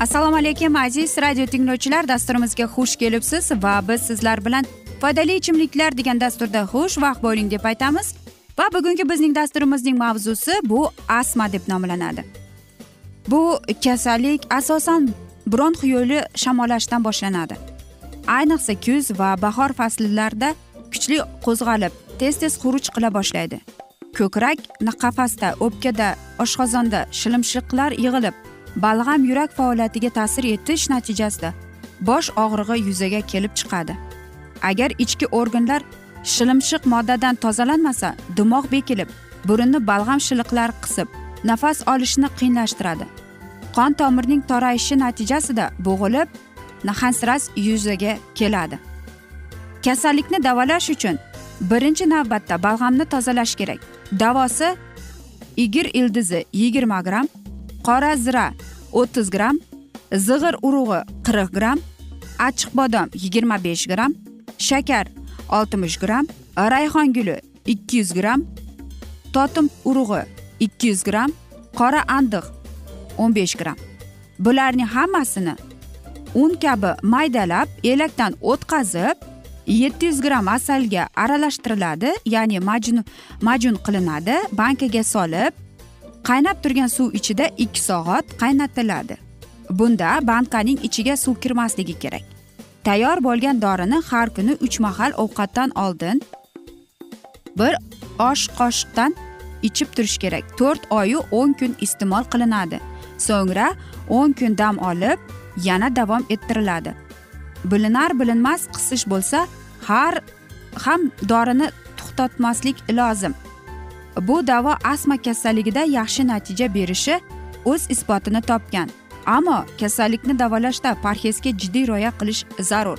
assalomu alaykum aziz radio tinglovchilar. Dasturimizga xush kelibsiz va biz sizlar bilan foydali ichimliklar degan dasturda xush vaqt bo'ling deb aytamiz. Va bugungi bizning dasturimizning mavzusi bu astma deb nomlanadi. Bu kasallik asosan bronx yo'li shamollashdan boshlanadi. Ayniqsa kuz va bahor fasllarida kuchli qo'zg'alib tez tez xuruj qila boshlaydi. Ko'krak qafasda o'pkada oshqozonda shilimshiqlar yig'ilib balg'am yurak faoliyatiga ta'sir etish natijasida bosh og'rig'i yuzaga kelib chiqadi. Agar ichki organlar shilimshiq moddadan tozalanmasa dimoq bekilib burunni balg'am shiliqlar qisib nafas olishni qiyinlashtiradi. Qon tomirning torayishi natijasida bo'g'ilib hansirash yuzaga keladi. Kasallikni davolash uchun birinchi navbatda balg'amni tozalash kerak. Davosi igir ildizi yigirma gramm qora zira o'ttiz gramm zig'ir urug'i qirq gramm achchiq bodom yigirma besh gramm shakar oltmish gramm rayhon guli ikki yuz gramm totim urug'i ikki yuz gramm qora andiq o'n besh gramm bularning hammasini un kabi maydalab elakdan o'tkazib yetti yuz gramm asalga aralashtiriladi ya'ni majun majun qilinadi bankaga solib qaynab turgan suv ichida ikki soat qaynatiladi. Bunda bankaning ichiga suv kirmasligi kerak. Tayyor bo'lgan dorini har kuni uch mahal ovqatdan oldin bir osh qoshiqdan ichib turish kerak. To'rt oyu o'n kun iste'mol qilinadi. So'ngra o'n kun dam olib yana davom ettiriladi. Bilinar bilinmas qisish bo'lsa har ham dorini to'xtatmaslik lozim. Bu davo astma kasalligida yaxshi natija berishi o'z isbotini topgan. Ammo kasallikni davolashda parhezga jiddiy rioya qilish zarur.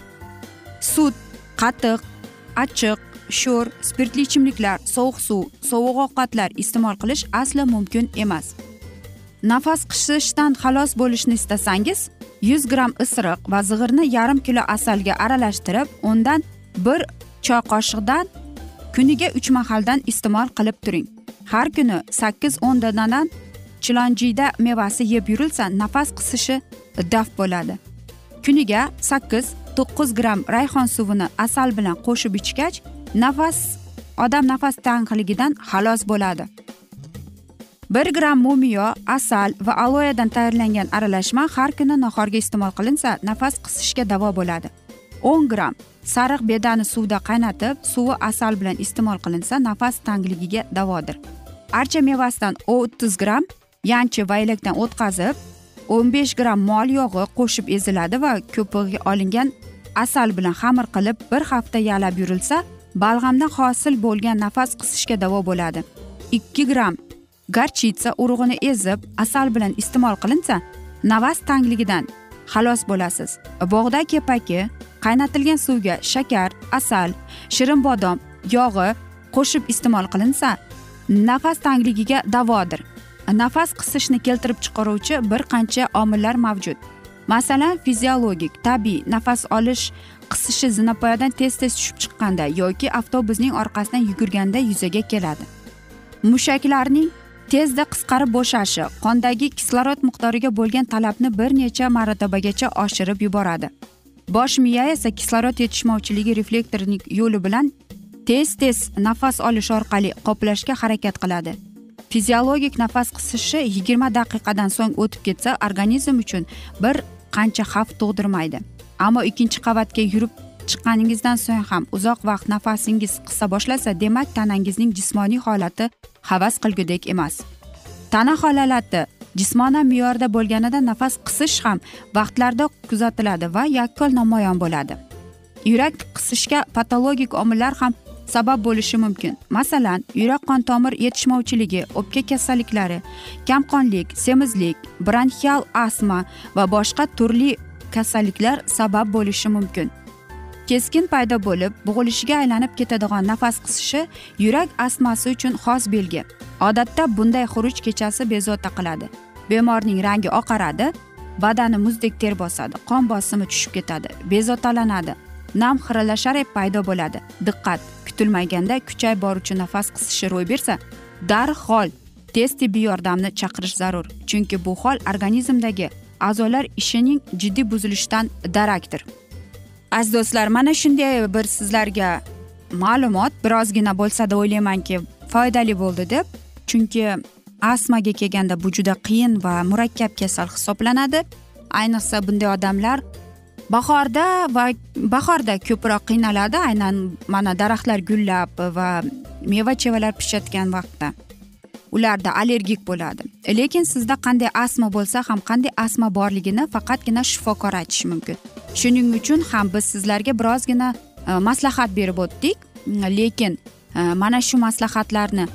Sut qatiq achchiq sho'r spirtli ichimliklar sovuq suv sovuq ovqatlar iste'mol qilish aslo mumkin emas. Nafas qisishdan xalos bo'lishni istasangiz yuz gramm isiriq va zig'irni yarim kilo asalga aralashtirib undan bir choy qoshiqdan kuniga uch mahaldan iste'mol qilib turing. Har kuni sakkiz o'n danadan chilonjiyda mevasi yeb yurilsa nafas qisishi daf bo'ladi. Kuniga sakkiz to'qqiz gramm rayhon suvini asal bilan qo'shib ichgach nafas odam nafas tanqiligidan xalos bo'ladi. Bir gramm mumiyo asal va aloyadan tayyorlangan aralashma har kuni nahorga iste'mol qilinsa nafas qisishga davo bo'ladi. O'n gramm sariq bedani suvda qaynatib suvi asal bilan iste'mol qilinsa nafas tangligiga davodir. Archa mevasidan o'ttiz gramm yanchi va elakdan o'tkazib o'n besh gramm mol yog'i qo'shib eziladi va ko'pig'i olingan asal bilan xamir qilib bir hafta yalab yurilsa balg'amdan hosil bo'lgan nafas qisishga davo bo'ladi. Ikki gramm garchitsa urug'ini ezib asal bilan iste'mol qilinsa nafas tangligidan xalos bo'lasiz. Bog'da kepaki qaynatilgan suvga shakar asal shirin bodom yog'i qo'shib iste'mol qilinsa nafas tangligiga davodir. Nafas qisishni keltirib chiqaruvchi bir qancha omillar mavjud. Masalan fiziologik tabiiy nafas olish qisishi zinapoyadan tez tez tushib chiqqanda yoki avtobusning orqasidan yugurganda yuzaga keladi. Mushaklarning tezda qisqarib bo'shashi qondagi kislorod miqdoriga bo'lgan talabni bir necha marotabagacha oshirib yuboradi. Bosh miya esa kislorod yetishmovchiligi reflektorning yo'li bilan tez tez nafas olish orqali qoplashga harakat qiladi. Fiziologik nafas qisishi yigirma daqiqadan so'ng o'tib ketsa organizm uchun bir qancha xavf tug'dirmaydi. Ammo ikkinchi qavatga yurib chiqqaningizdan so'ng ham uzoq vaqt nafasingiz qisa boshlasa demak tanangizning jismoniy holati havas qilgudek emas. Tana holati jismonan me'yorda bo'lganida nafas qisish ham vaqtlarda kuzatiladi va yakkol namoyon bo'ladi. Yurak qisishga patologik omillar ham sabab bo'lishi mumkin. Masalan yurak qon tomir yetishmovchiligi o'pka kasalliklari kamqonlik semizlik bronxial astma va boshqa turli kasalliklar sabab bo'lishi mumkin. Keskin paydo bo'lib bo'g'ilishiga aylanib ketadigan nafas qisishi yurak astmasi uchun xos belgi. Odatda bunday xuruj kechasi bezovta qiladi. Bemorning rangi oqaradi badani muzdek ter bosadi qon bosimi tushib ketadi bezovtalanadi nam xiralashar paydo bo'ladi. Diqqat kutilmaganda kuchayib boruvchi nafas qisishi ro'y bersa darhol tez tibbiy yordamni chaqirish zarur. Chunki bu hol organizmdagi a'zolar ishining jiddiy buzilishidan darakdir. Aziz do'stlar mana shunday bir sizlarga ma'lumot birozgina bo'lsada o'ylaymanki foydali bo'ldi deb. Chunki astmaga kelganda bu juda qiyin va murakkab kasal hisoblanadi. Ayniqsa bunday odamlar bahorda va bahorda ko'proq qiynaladi aynan mana daraxtlar gullab va meva chevalar pishayotgan vaqtda ularda allergik bo'ladi. Lekin sizda qanday astma bo'lsa ham qanday astma borligini faqatgina shifokor aytishi mumkin. Shuning uchun ham biz sizlarga birozgina e, maslahat berib o'tdik. Lekin e, mana shu maslahatlarni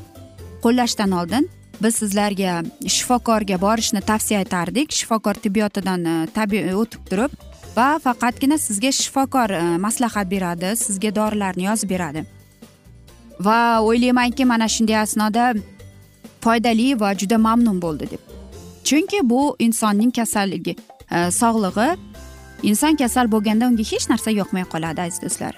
qo'llashdan oldin biz sizlarga shifokorga borishni tavsiya etardik. Shifokor tibbiyotidan e, tabiiy e, o'tib turib va faqatgina sizga shifokor e, maslahat beradi sizga dorilarni yozib beradi. Va o'ylaymanki mana shunday asnoda foydali va juda mamnun bo'ldi deb. Chunki bu insonning kasalligi sog'lig'i inson kasal bo'lganda unga hech narsa yoqmay qoladi aziz do'stlar.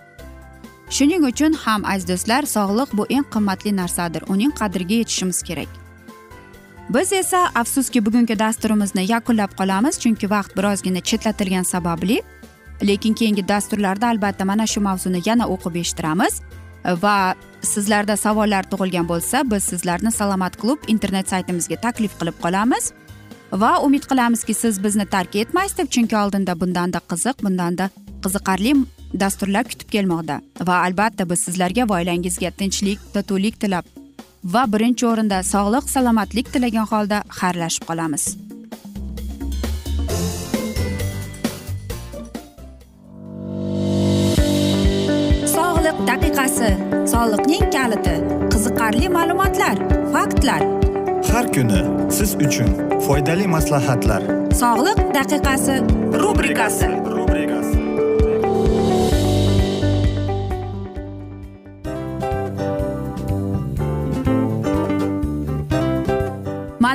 Shuning uchun ham aziz do'stlar sog'liq bu eng qimmatli narsadir uning qadriga yetishimiz kerak. Biz esa afsuski bugungi dasturimizni yakunlab qolamiz chunki vaqt birozgina chetlatilgani sababli lekin keyingi dasturlarda albatta mana shu mavzuni yana o'qib eshittiramiz. Va sizlarda savollar tug'ilgan bo'lsa biz sizlarni salomat klub internet saytimizga taklif qilib qolamiz. Va umid qilamizki siz bizni tark etmaysiz deb chunki oldinda bundanda qiziq bundanda qiziqarli dasturlar kutib kelmoqda. Va albatta biz sizlarga va oilangizga tinchlik totuvlik tilab va birinchi o'rinda sog'lik salomatlik tilagan holda xayrlashib qolamiz. Sog'liq daqiqasi soliqning kaliti qiziqarli ma'lumotlar faktlar. Har kuni siz uchun foydali maslahatlar. Sog'liq daqiqasi rubrikasi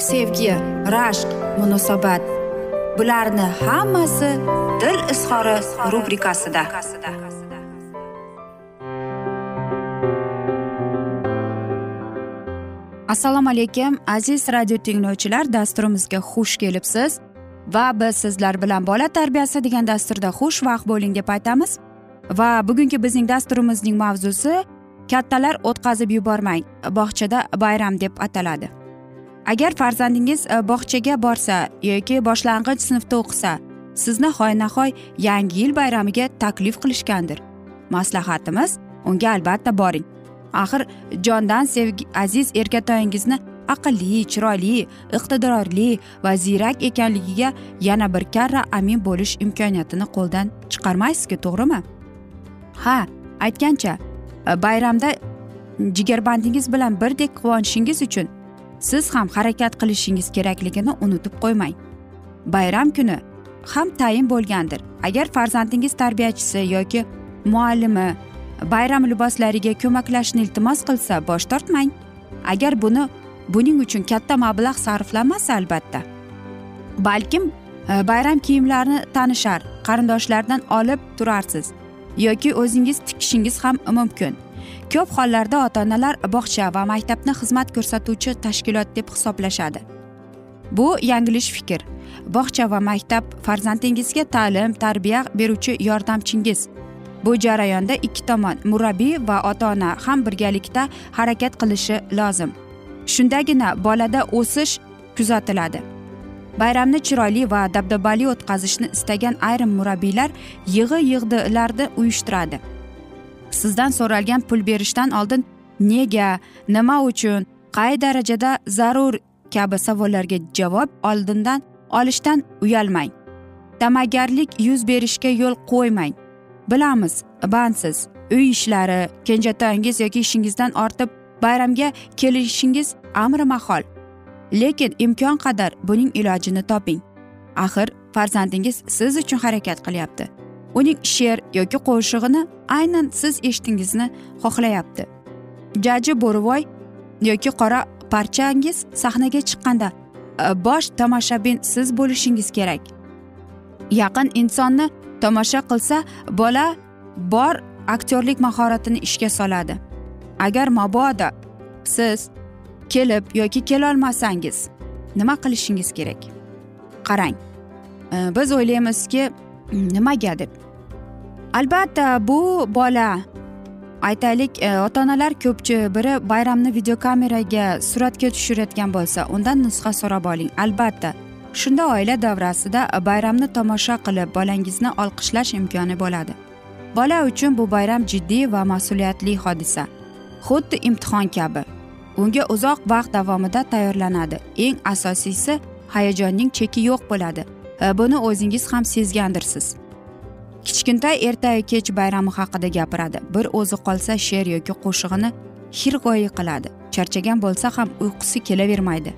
sevgi rashq munosabat. Bularni hammasi dil izhori rubrikasida. Assalomu alaykum aziz radio tinglovchilar dasturimizga xush kelibsiz. Va biz sizlar bilan bola tarbiyasi degan dasturda xushvaqt bo'ling deb aytamiz. Va bugungi bizning dasturimizning mavzusi kattalar o'tkazib yubormang bog'chada bayram deb ataladi. Agar farzandingiz e, bog'chaga borsa yoki boshlang'ich sinfda o'qisa sizni hoynahoy yangi yil bayramiga taklif qilishgandir. Maslahatimiz unga albatta boring. Axir jondan sevgi aziz erkatoyingizni aqlli chiroyli iqtidorli va ziyrak ekanligiga yana bir karra amin bo'lish imkoniyatini qo'ldan chiqarmaysizku to'g'rimi? Ha aytgancha e, bayramda jigarbandingiz bilan birdek quvonishingiz uchun siz ham harakat qilishingiz kerakligini unutib qo'ymang. Bayram kuni ham tayin bo'lgandir. Agar farzandingiz tarbiyachisi yoki muallimi bayram liboslariga ko'maklashishni iltimos qilsa bosh tortmang. Agar buni buning uchun katta mablag' sarflanmasa albatta. Balkim e, bayram kiyimlarini tanishar qarindoshlardan olib turarsiz yoki o'zingiz tikishingiz ham mumkin. Ko'p hollarda ota onalar bog'cha va maktabni xizmat ko'rsatuvchi tashkilot deb hisoblashadi. Bu yanglish fikr. Bog'cha va maktab farzandingizga ta'lim tarbiya beruvchi yordamchingiz. Bu jarayonda ikki tomon murabbiy va ota ona ham birgalikda harakat qilishi lozim. Shundagina bolada o'sish kuzatiladi. Bayramni chiroyli va dabdabali o'tkazishni istagan ayrim murabbiylar yig'i yig'dilarni uyushtiradi. Sizdan so'ralgan pul berishdan oldin nega nima uchun qay darajada zarur kabi savollarga javob oldindan olishdan uyalmang. Da'magarlik yuz berishga yo'l qo'ymang. Bilamiz bandsiz uy ishlari kenjatoyingiz yoki ishingizdan ortib bayramga kelishingiz amri mahol. Lekin imkon qadar buning ilojini toping. Axir farzandingiz siz uchun harakat qilyapti. Uning she'r yoki qo'shig'ini aynan siz eshitingizni xohlayapti. Jaji bo'rivoy yoki qora parchangiz sahnaga chiqqanda e, bosh tomoshabin siz bo'lishingiz kerak. Yaqin insonni tomosha qilsa bola bor aktyorlik mahoratini ishga soladi. Agar mabodo siz kelib yoki kelolmasangiz nima qilishingiz kerak? Qarang e, biz o'ylaymizki nimaga deb albatta bu bola. Aytaylik e, ota onalar ko'pchi. Biri bayramni videokameraga suratga tushirayotgan bo'lsa undan nusxa so'rab oling. Albatta shunda oila davrasida bayramni tomosha qilib bolangizni olqishlash imkoni bo'ladi. Bola uchun bu bayram jiddiy va mas'uliyatli hodisa. Xuddi imtihon kabi. Unga uzoq vaqt davomida tayyorlanadi. Eng asosiysi hayajonning cheki yo'q bo'ladi. Э, buni o'zingiz ham sezgandirsiz. Kichkintoy ertayu kech bayrami haqida gapiradi. Bir o'zi qolsa she'r yoki qo'shig'ini xirgoyi qiladi. Charchagan bo'lsa ham uyqusi kelavermaydi.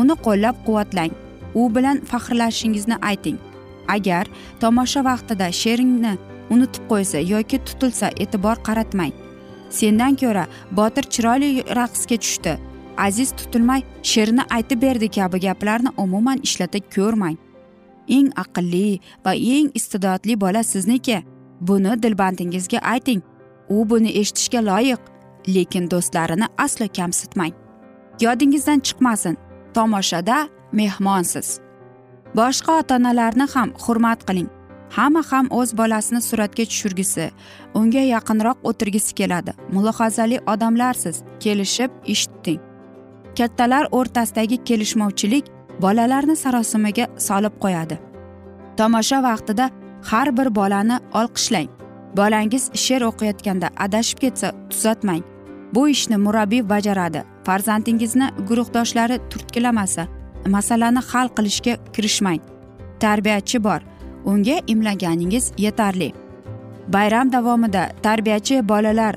Uni qo'llab quvvatlang. U bilan faxrlashishingizni ayting. Agar tomosha vaqtida she'ringni unutib qo'ysa yoki tutilsa e'tibor qaratmang. Sendan ko'ra botir chiroyli raqsga tushdi. Aziz tutilmay she'rni aytib berdi kabi gaplarni umuman ishlata ko'rmang. Eng aqlli va eng iste'dodli bola sizniki. Buni dilbandingizga ayting. U buni eshitishga loyiq lekin do'stlarini aslo kamsitmang. Yodingizdan chiqmasin. Tomoshada mehmonsiz. Boshqa ota onalarni ham hurmat qiling. Hamma ham o'z bolasini suratga tushirgisi unga yaqinroq o'tirgisi keladi. Mulohazali odamlarsiz. Kelishib eshiting kattalar o'rtasidagi kelishmovchilik bolalarni sarosimaga solib qo'yadi. Tomosha vaqtida har bir bolani olqishlang. Bolangiz she'r o'qiyotganda adashib ketsa tuzatmang. Bu ishni murabbiy bajaradi. Farzandingizni guruhdoshlari turtkilamasa masalani hal qilishga kirishmang. Tarbiyachi bor. Unga imlaganingiz yetarli. Bayram davomida tarbiyachi bolalar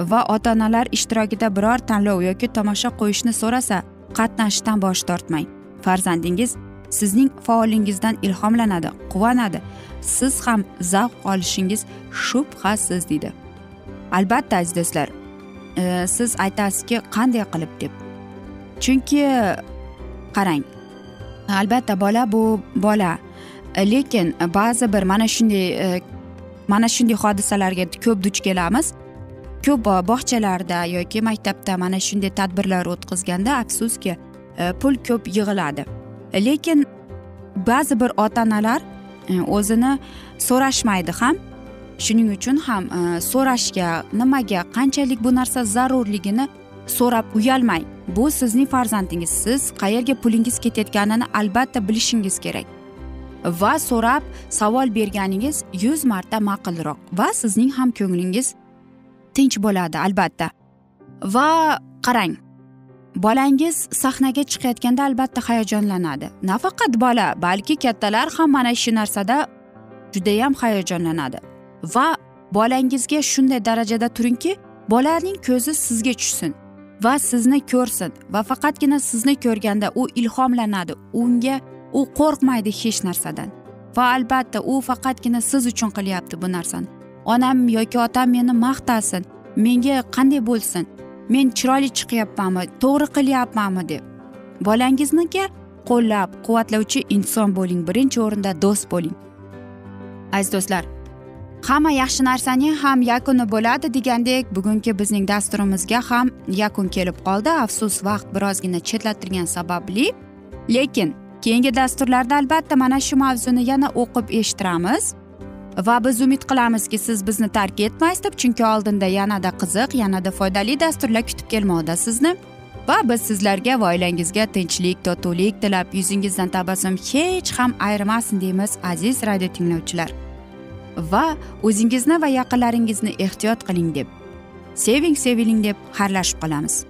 va ota onalar ishtirokida biror tanlov yoki tomosha qo'yishni so'rasa qatnashishdan bosh tortmang. Farzandingiz sizning faolligingizdan ilhomlanadi quvonadi. Siz ham zavq olishingiz shubhasiz deydi. Albatta aziz do'stlar e, siz aytasizki qanday qilib deb. Chunki qarang albatta bola bu bola. Lekin ba'zi bir mana shunday e, mana shunday hodisalarga ko'p duch kelamiz. Ko'p bog'chalarda yoki maktabda mana shunday tadbirlar o'tkazganda afsuski E, pul ko'p yig'iladi. Lekin ba'zi bir ota onalar e, o'zini so'rashmaydi ham. Shuning uchun ham e, so'rashga nimaga qanchalik bu narsa zarurligini so'rab uyalmang. Bu sizning farzandingiz. Siz qayerga pulingiz ketayotganini albatta bilishingiz kerak. Va so'rab savol berganingiz yuz marta ma'qulroq va sizning ham ko'nglingiz tinch bo'ladi albatta. Va qarang bolangiz sahnaga chiqayotganda albatta hayajonlanadi. Nafaqat bola balki kattalar ham mana shu narsada judayam hayajonlanadi. Va bolangizga shunday darajada turingki bolaning ko'zi sizga tushsin va sizni ko'rsin va faqatgina sizni ko'rganda u ilhomlanadi unga u qo'rqmaydi hech narsadan. Va albatta u faqatgina siz uchun qilyapti bu narsani. Onam yoki otam meni maqtasin menga qanday bo'lsin men chiroyli chiqyapmanmi to'g'ri qilyapmanmi deb. Bolangizniki qo'llab quvvatlovchi inson bo'ling birinchi o'rinda do'st bo'ling. Aziz do'stlar hamma yaxshi narsaning ham yakuni bo'ladi degandek bugungi bizning dasturimizga ham yakun kelib qoldi. Afsus vaqt birozgina chetlatilgani sababli. Lekin keyingi dasturlarda albatta mana shu mavzuni yana o'qib eshittiramiz. Va biz umid qilamizki siz bizni tark etmaysiz deb chunki oldinda yanada qiziq yanada foydali dasturlar kutib kelmoqda sizni. Va biz sizlarga va oilangizga tinchlik totuvlik tilab yuzingizdan tabassum hech ham ayrimasin deymiz aziz radio tinglovchilar. Va o'zingizni va yaqinlaringizni ehtiyot qiling deb seving seviling deb xayrlashib qolamiz.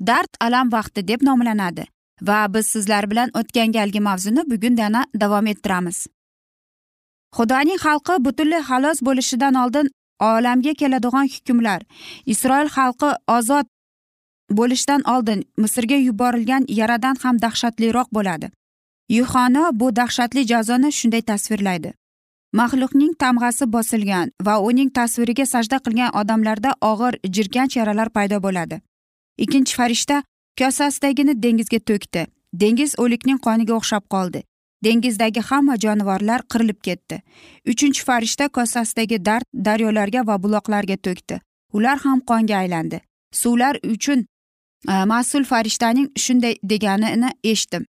dard alam vaqti deb nomlanadi va biz sizlar bilan o'tgan galgi mavzuni bugun yana davom ettiramiz. Xudoning xalqi butunlay xalos bo'lishidan oldin olamga keladigan hukmlar isroil xalqi ozod bo'lishdan oldin misrga yuborilgan yaradan ham dahshatliroq bo'ladi. Yuhano bu dahshatli jazoni shunday tasvirlaydi. Maxluqning tamg'asi bosilgan va uning tasviriga sajda qilgan odamlarda og'ir jirkanch yaralar paydo bo'ladi. Ikkinchi farishta kosasidagini dengizga to'kdi. Dengiz o'likning qoniga o'xshab qoldi. Dengizdagi hamma jonivorlar qirilib ketdi. Uchinchi farishta kosasidagi dard daryolarga va buloqlarga to'kdi. Ular ham qonga aylandi. Suvlar uchun e, mas'ul farishtaning shunday deganini eshitdim.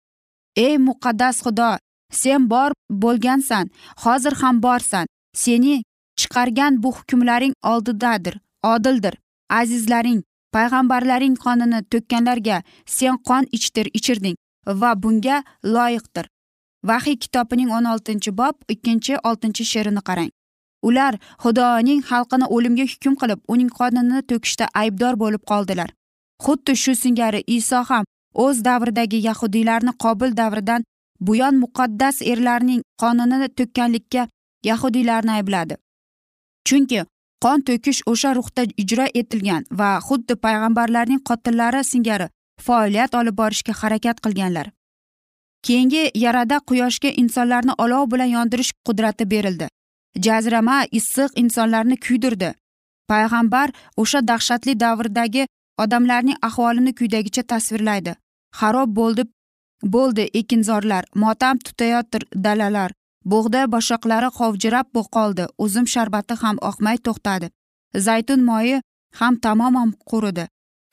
Ey muqaddas xudo sen bor bo'lgansan hozir ham borsan. Seni chiqargan bu hukmlaring oldidadir odildir. Azizlaring payg'ambarlaring qonini to'kkanlarga sen qon ichdir ichirding va bunga loyiqdir. Vahiy kitobining o'n oltinchi bob ikkinchi oltinchi she'rini qarang. Ular xudoning xalqini o'limga hukm qilib uning qonini to'kishda aybdor bo'lib qoldilar. Xuddi shu singari iso ham o'z davridagi yahudiylarni qobil davridan buyon muqaddas erlarning qonini to'kkanlikka yahudiylarni aybladi. Chunki qon to'kish o'sha ruhda ijro etilgan va xuddi payg'ambarlarning qotillari singari faoliyat olib borishga harakat qilganlar. Keyingi yarada quyoshga insonlarni olov bilan yondirish qudrati berildi. Jazirama issiq insonlarni kuydirdi. Payg'ambar o'sha dahshatli davrdagi odamlarning ahvolini quyidagicha tasvirlaydi. Xarob bo'ldi bo'ldi ekinzorlar motam tutayotir dalalar. Bug'doy boshoqlari qovjirab qoldi uzum sharbati ham oqmay to'xtadi. Zaytun moyi ham tamoman quridi.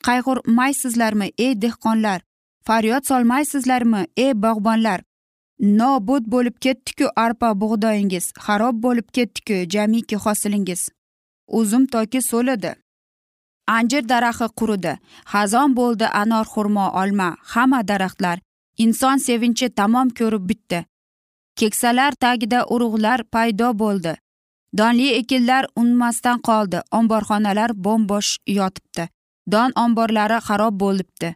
Qayg'urmaysizlarmi ey dehqonlar? Faryod solmaysizlarmi ey bog'bonlar? Nobud bo'lib ketdiku arpa bug'doyingiz xarob bo'lib ketdiku jamiki hosilingiz. Uzum toki so'lidi. Anjir daraxti quridi. Xazon bo'ldi anor xurmo olma hamma daraxtlar. Inson sevinchi tamom ko'rib bitdi. Keksalar tagida urug'lar paydo bo'ldi. Donli ekinlar unmasdan qoldi. Omborxonalar bo'm bo'sh yotibdi. Don omborlari xarob bo'libdi.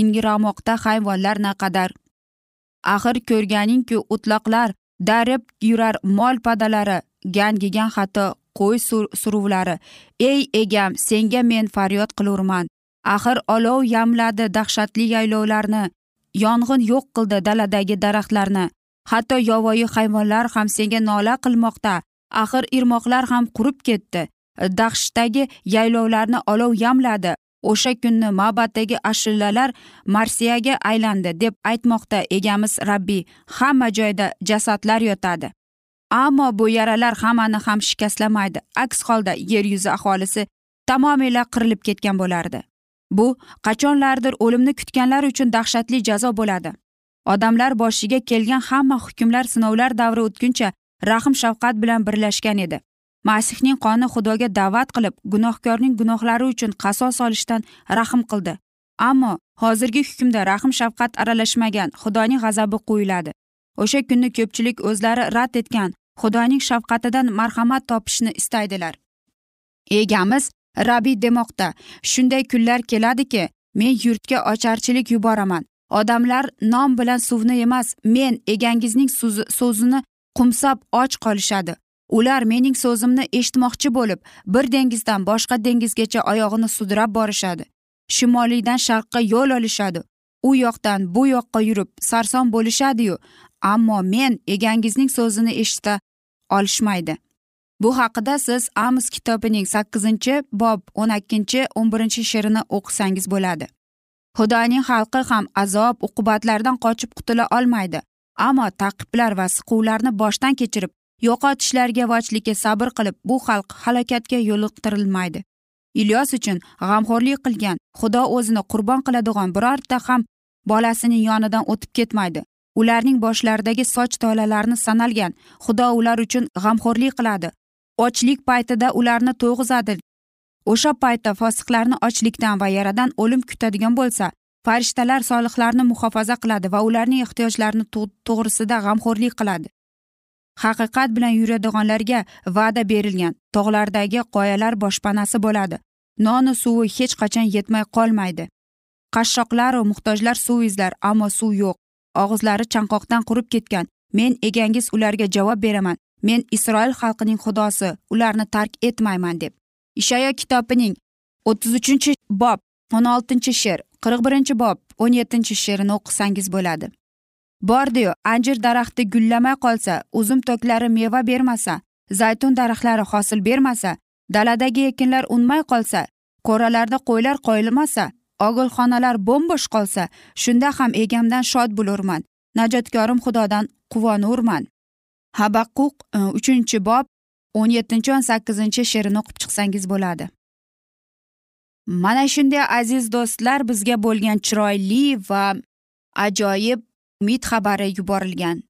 Ingramoqda hayvonlar naqadar? Axir ko'rganingku o'tloqlar darib yurar mol padalari gangigan hatto qo'y suruvlari. Ey egam senga men faryod qilurman. Axir olov yamladi dahshatli yaylovlarni. Yong'in yo'q qildi daladagi daraxtlarni. Hatto yovvoyi hayvonlar ham senga nola qilmoqda. Axir irmoqlar ham qurib ketdi. Dahshtdagi yaylovlarni olov yamladi. O'sha kunni mabaddagi ashulalar marsiyaga aylandi deb aytmoqda egamiz rabbiy hamma joyda jasadlar yotadi. Ammo bu yaralar hammani ham shikastlamaydi. Aks holda yer yuzi aholisi tamomila qirilib ketgan bo'lardi. Bu qachonlardir o'limni kutganlar uchun dahshatli jazo bo'ladi. Odamlar boshiga kelgan hamma hukmlar sinovlar davri o'tguncha rahm shafqat bilan birlashgan edi. Masihning qoni xudoga da'vat qilib gunohkorning gunohlari uchun qasos olishdan rahm qildi. Ammo hozirgi hukmda rahm shafqat aralashmagan xudoning g'azabi qo'yiladi o'sha kunni ko'pchilik o'zlari rad etgan xudoning shafqatidan marhamat topishni istaydilar. Egamiz rabiy demoqda. Shunday kunlar keladiki men yurtga ocharchilik yuboraman odamlar non bilan suvni emas men egangizning so'zini qumsab och qolishadi. Ular mening so'zimni eshitmoqchi bo'lib bir dengizdan boshqa dengizgacha oyog'ini sudrab borishadi. Shimoliydan sharqqa yo'l olishadi. U yoqdan bu yoqqa yurib sarson bo'lishadiyu ammo men egangizning so'zini eshita olishmaydi. Bu haqida siz amos kitobining sakkizinchi bob o'n ikkinchi o'n birinchi she'rini o'qisangiz bo'ladi. Xudoning xalqi ham azob uqubatlardan qochib qutula olmaydi. Ammo taqiblar va siquvlarni boshdan kechirib yo'qotishlarga va ochlikka sabr qilib bu xalq halokatga yo'liqtirilmaydi. Ilyos uchun g'amxo'rlik qilgan xudo o'zini qurbon qiladigan birorta ham bolasining yonidan o'tib ketmaydi. Ularning boshlaridagi soch tolalarini sanalgan xudo ular uchun g'amxo'rlik qiladi. Ochlik paytida ularni to'yg'izadi o'sha paytda fosiqlarni ochlikdan va yaradan o'lim kutadigan bo'lsa farishtalar solihlarni muhofaza qiladi va ularning ehtiyojlarini to'g'risida g'amxo'rlik qiladi. Haqiqat bilan yuradiganlarga va'da berilgan tog'lardagi qoyalar boshpanasi bo'ladi. Nonu suvi hech qachon yetmay qolmaydi. Qashshoqlaru muhtojlar suv izlar ammo suv yo'q. Og'izlari chanqoqdan qurib ketgan. Men egangiz ularga javob beraman. Men isroil xalqining xudosi ularni tark etmayman deb. Ishayo kitobining o'ttiz uchinchi bob o'n oltinchi she'r qirq birinchi bob o'n yettinchi she'rini o'qisangiz bo'ladi. Bordiyu anjir daraxti gullamay qolsa uzum to'klari meva bermasa zaytun daraxtlari hosil bermasa daladagi ekinlar unmay qolsa qo'ralarda qo'ylar qo'yilmasa og'ilxonalar bo'mbo'sh qolsa shunda ham egamdan shod bo'lurman najotkorim xudodan quvonurman. Habaquq e, uchinchi bob o'n yettinchi o'n sakkizinchi she'rini o'qib chiqsangiz bo'ladi. Mana shunday aziz do'stlar bizga bo'lgan chiroyli va ajoyib umid xabari yuborilgan.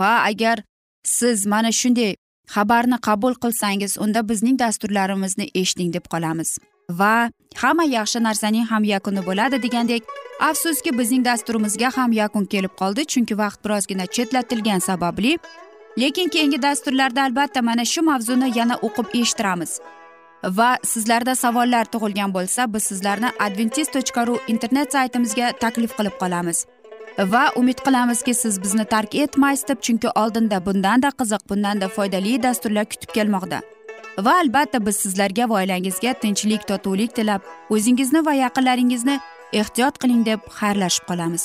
Va agar siz mana shunday xabarni qabul qilsangiz unda bizning dasturlarimizni eshiting deb qolamiz. Va hamma yaxshi narsaning ham yakuni bo'ladi degandek afsuski bizning dasturimizga ham yakun kelib qoldi chunki vaqt birozgina chetlatilgani sababli lekin keyingi dasturlarda albatta mana shu mavzuni yana o'qib eshittiramiz. Va sizlarda savollar tug'ilgan bo'lsa biz sizlarni adventis tochka ru internet saytimizga taklif qilib qolamiz. Va umid qilamizki siz bizni tark etmaysiz deb chunki oldinda bundanda qiziq bundanda foydali dasturlar kutib kelmoqda. Va albatta biz sizlarga va oilangizga tinchlik totuvlik tilab o'zingizni va yaqinlaringizni ehtiyot qiling deb xayrlashib qolamiz.